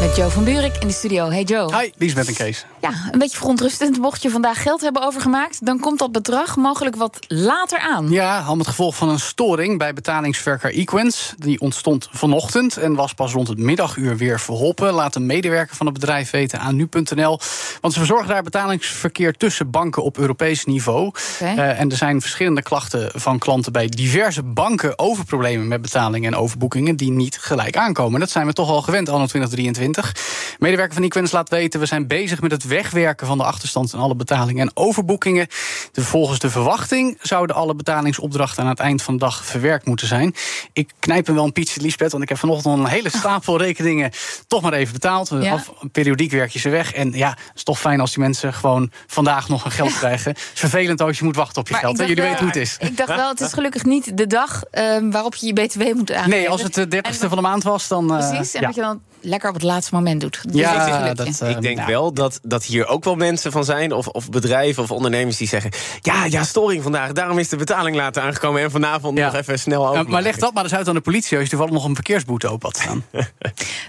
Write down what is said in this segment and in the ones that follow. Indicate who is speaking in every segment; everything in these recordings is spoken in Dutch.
Speaker 1: Met Joe van Buurik in de studio. Hey Joe.
Speaker 2: Hi, Liesbeth en Kees.
Speaker 1: Ja, een beetje verontrustend. Mocht je vandaag geld hebben overgemaakt, dan komt dat bedrag mogelijk wat later aan.
Speaker 2: Ja, al met gevolg van een storing bij betalingsverker Equens. Die ontstond vanochtend en was pas rond het middaguur weer verholpen. Laat een medewerker van het bedrijf weten aan nu.nl. Want ze verzorgen daar betalingsverkeer tussen banken op Europees niveau.
Speaker 1: Okay.
Speaker 2: Uh, en er zijn verschillende klachten van klanten bij diverse banken over problemen met betalingen en overboekingen die niet gelijk aankomen. Dat zijn we toch al gewend anno 2023. Medewerker van Equens laat weten, we zijn bezig met het wegwerken van de achterstand in alle betalingen en overboekingen. De, volgens de verwachting zouden alle betalingsopdrachten aan het eind van de dag verwerkt moeten zijn. Ik knijp hem wel een pietje, Liesbeth, want ik heb vanochtend een hele stapel rekeningen toch maar even betaald.
Speaker 1: Ja.
Speaker 2: Af, periodiek werk je ze weg. En ja, is toch fijn als die mensen gewoon vandaag nog hun geld ja. krijgen. Het is vervelend als je moet wachten op je
Speaker 1: maar
Speaker 2: geld. Jullie
Speaker 1: wel,
Speaker 2: weten hoe het is.
Speaker 1: Ik dacht wel, het is gelukkig niet de dag uh, waarop je je BTW moet aangeven.
Speaker 2: Nee, als het de 30ste van de maand was, dan. Uh,
Speaker 1: Precies, en
Speaker 2: ja.
Speaker 1: dat je dan lekker op het laatste moment doet. Dus
Speaker 2: ja, dat,
Speaker 3: uh, ik denk ja. wel dat, dat hier ook wel mensen van zijn, of, of bedrijven of ondernemers die zeggen: ja, ja, storing vandaag, daarom is de betaling later aangekomen en vanavond ja. nog even snel over.
Speaker 2: maar leg dat maar eens uit aan de politie als je toevallig nog een verkeersboete open had staan.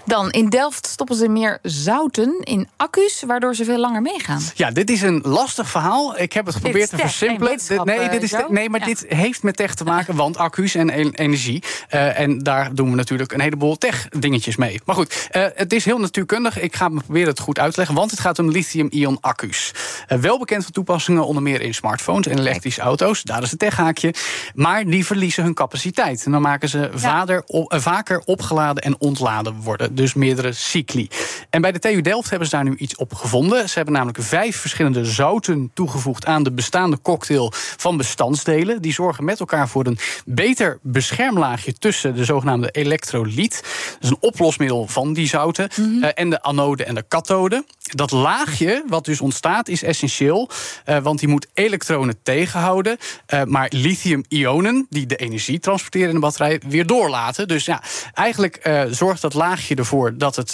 Speaker 1: Dan in Delft stoppen ze meer zouten in accu's, waardoor ze veel langer meegaan.
Speaker 2: Ja, dit is een lastig verhaal. Ik heb het geprobeerd te versimpelen.
Speaker 1: Nee,
Speaker 2: dit is nee, maar ja. dit heeft met tech te maken, want accu's en energie. Uh, en daar doen we natuurlijk een heleboel tech-dingetjes mee. Maar goed, uh, het is heel natuurkundig. Ik ga me proberen het goed uit te leggen, want het gaat om lithium-ion accu's. Uh, wel bekend van toepassingen onder meer in smartphones en elektrische auto's. Daar is het techhaakje. Maar die verliezen hun capaciteit. En dan maken ze ja. op, vaker opgeladen en ontladen worden. Dus meerdere cycli. En bij de TU Delft hebben ze daar nu iets op gevonden. Ze hebben namelijk vijf verschillende zouten toegevoegd aan de bestaande cocktail van bestandsdelen. Die zorgen met elkaar voor een beter beschermlaagje tussen de zogenaamde elektrolyt. Dat is een oplosmiddel van die zouten. Mm -hmm. uh, en de anode en de kathode. Dat laagje wat dus ontstaat is essentieel. Uh, want die moet elektronen tegenhouden. Uh, maar lithium-ionen, die de energie transporteren in de batterij, weer doorlaten. Dus ja, eigenlijk zorgt dat laagje ervoor dat het.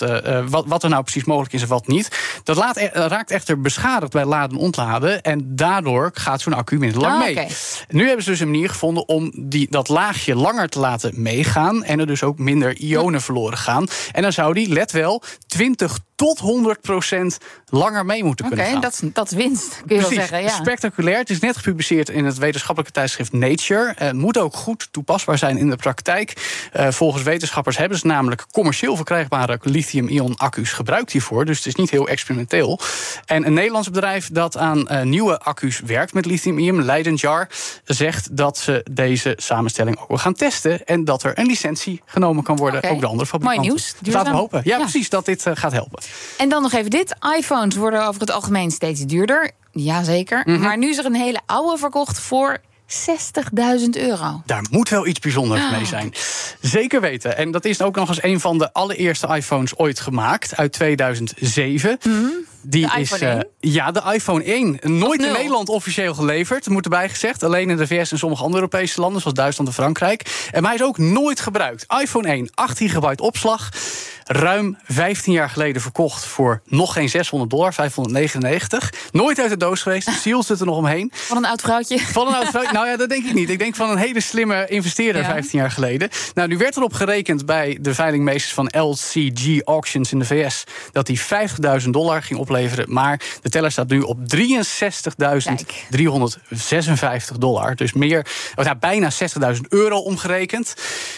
Speaker 2: Wat, wat, er nou precies mogelijk is en wat niet. Dat laat, raakt echter beschadigd bij laden en ontladen. En daardoor gaat zo'n accu minder lang
Speaker 1: Ah,
Speaker 2: mee. Nu hebben ze dus een manier gevonden om die, dat laagje langer te laten meegaan. En er dus ook minder ionen verloren gaan. En dan zou die, let wel, 20 tot 100 procent langer mee moeten
Speaker 1: Oké,
Speaker 2: kunnen gaan.
Speaker 1: dat, is- dat is winst, kun je
Speaker 2: Precies,
Speaker 1: wel zeggen. Ja.
Speaker 2: spectaculair. Het is net gepubliceerd in het wetenschappelijke tijdschrift Nature. Het moet ook goed toepasbaar zijn in de praktijk. Eh, volgens wetenschappers hebben ze namelijk commercieel verkrijgbare lithium-ion accu's gebruikt hiervoor. Dus het is niet heel experimenteel. En een Nederlands bedrijf dat aan eh, nieuwe accu's werkt met lithium-ion, Leidenjar, zegt dat ze deze samenstelling ook gaan testen. En dat er een licentie genomen kan worden.
Speaker 1: Oké.
Speaker 2: Ook de andere fabrikanten.
Speaker 1: Mooi nieuws.
Speaker 2: Laten we hopen. Ja,
Speaker 1: Ja.
Speaker 2: precies, dat dit eh, gaat helpen.
Speaker 1: En dan nog even dit. iPhones worden over het algemeen steeds duurder. Jazeker.
Speaker 2: Mhm.
Speaker 1: Maar nu is er een hele oude verkocht voor 60.000 euro.
Speaker 2: Daar moet wel iets bijzonders mee zijn. Zeker weten. En dat is ook nog eens een van de allereerste iPhones ooit gemaakt, uit 2007. Die
Speaker 1: Mhm. De
Speaker 2: is, eh,
Speaker 1: 1?
Speaker 2: ja, de iPhone 1. Nooit in? Nederland officieel geleverd, moet erbij gezegd. Alleen in de VS en sommige andere Europese landen, zoals Duitsland en Frankrijk. En hij is ook nooit gebruikt. iPhone 1, 8 gigabyte opslag. Ruim 15 jaar geleden verkocht voor nog geen 600 dollar, 599. Nooit uit de doos geweest. De seal zit er nog omheen.
Speaker 1: Van een oud vrouwtje.
Speaker 2: Van een oud vrouw? Nou ja, dat denk ik niet. Ik denk van een hele slimme investeerder
Speaker 1: Ja.
Speaker 2: 15 jaar geleden. Nou, nu werd erop gerekend bij de veilingmeesters van LCG Auctions in de VS... dat die 50.000 dollar ging opleveren. Maar de teller staat nu op 63.356 dollar. Dus meer, ja, bijna 60.000 euro omgerekend.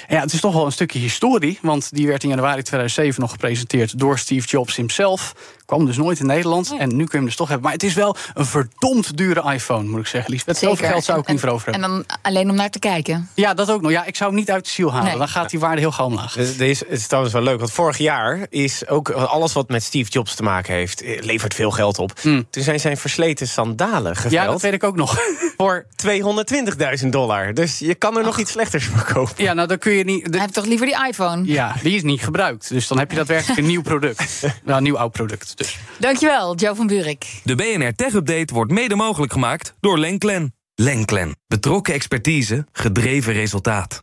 Speaker 2: En ja, het is toch wel een stukje historie. Want die werd in januari 2007 nog gepresenteerd door Steve Jobs himself. Kwam dus nooit in Nederland.
Speaker 1: Nee.
Speaker 2: En nu kun je hem dus toch hebben. Maar het is wel een verdomd dure iPhone, moet ik zeggen. Liesbeth, zoveel geld zou ik
Speaker 1: En-
Speaker 2: niet voor over
Speaker 1: En
Speaker 2: hebben.
Speaker 1: dan alleen om naar te kijken.
Speaker 2: Ja, dat ook nog. Ja, ik zou hem niet uit de ziel halen.
Speaker 1: Nee.
Speaker 2: Dan gaat die waarde heel gauw omlaag.
Speaker 3: Dus Deze is trouwens wel leuk, want vorig jaar is ook alles wat met Steve Jobs te maken heeft, eh, levert veel geld op.
Speaker 2: Hmm.
Speaker 3: Toen zijn zijn versleten sandalen
Speaker 2: Ja,
Speaker 3: geveild
Speaker 2: dat weet ik ook nog.
Speaker 3: voor 220.000 dollar. Dus je kan er nog iets slechters voor kopen.
Speaker 2: Ja, nou dan kun je niet. de-
Speaker 1: Hij heeft toch liever die iPhone?
Speaker 2: ja, die is niet gebruikt. Dus dan heb je daadwerkelijk een nieuw product. Nou, een nieuw oud product. Dus.
Speaker 1: Dankjewel, Joe van Buurik.
Speaker 4: De BNR Tech Update wordt mede mogelijk gemaakt door Lenklen. Lenklen. Betrokken expertise, gedreven resultaat.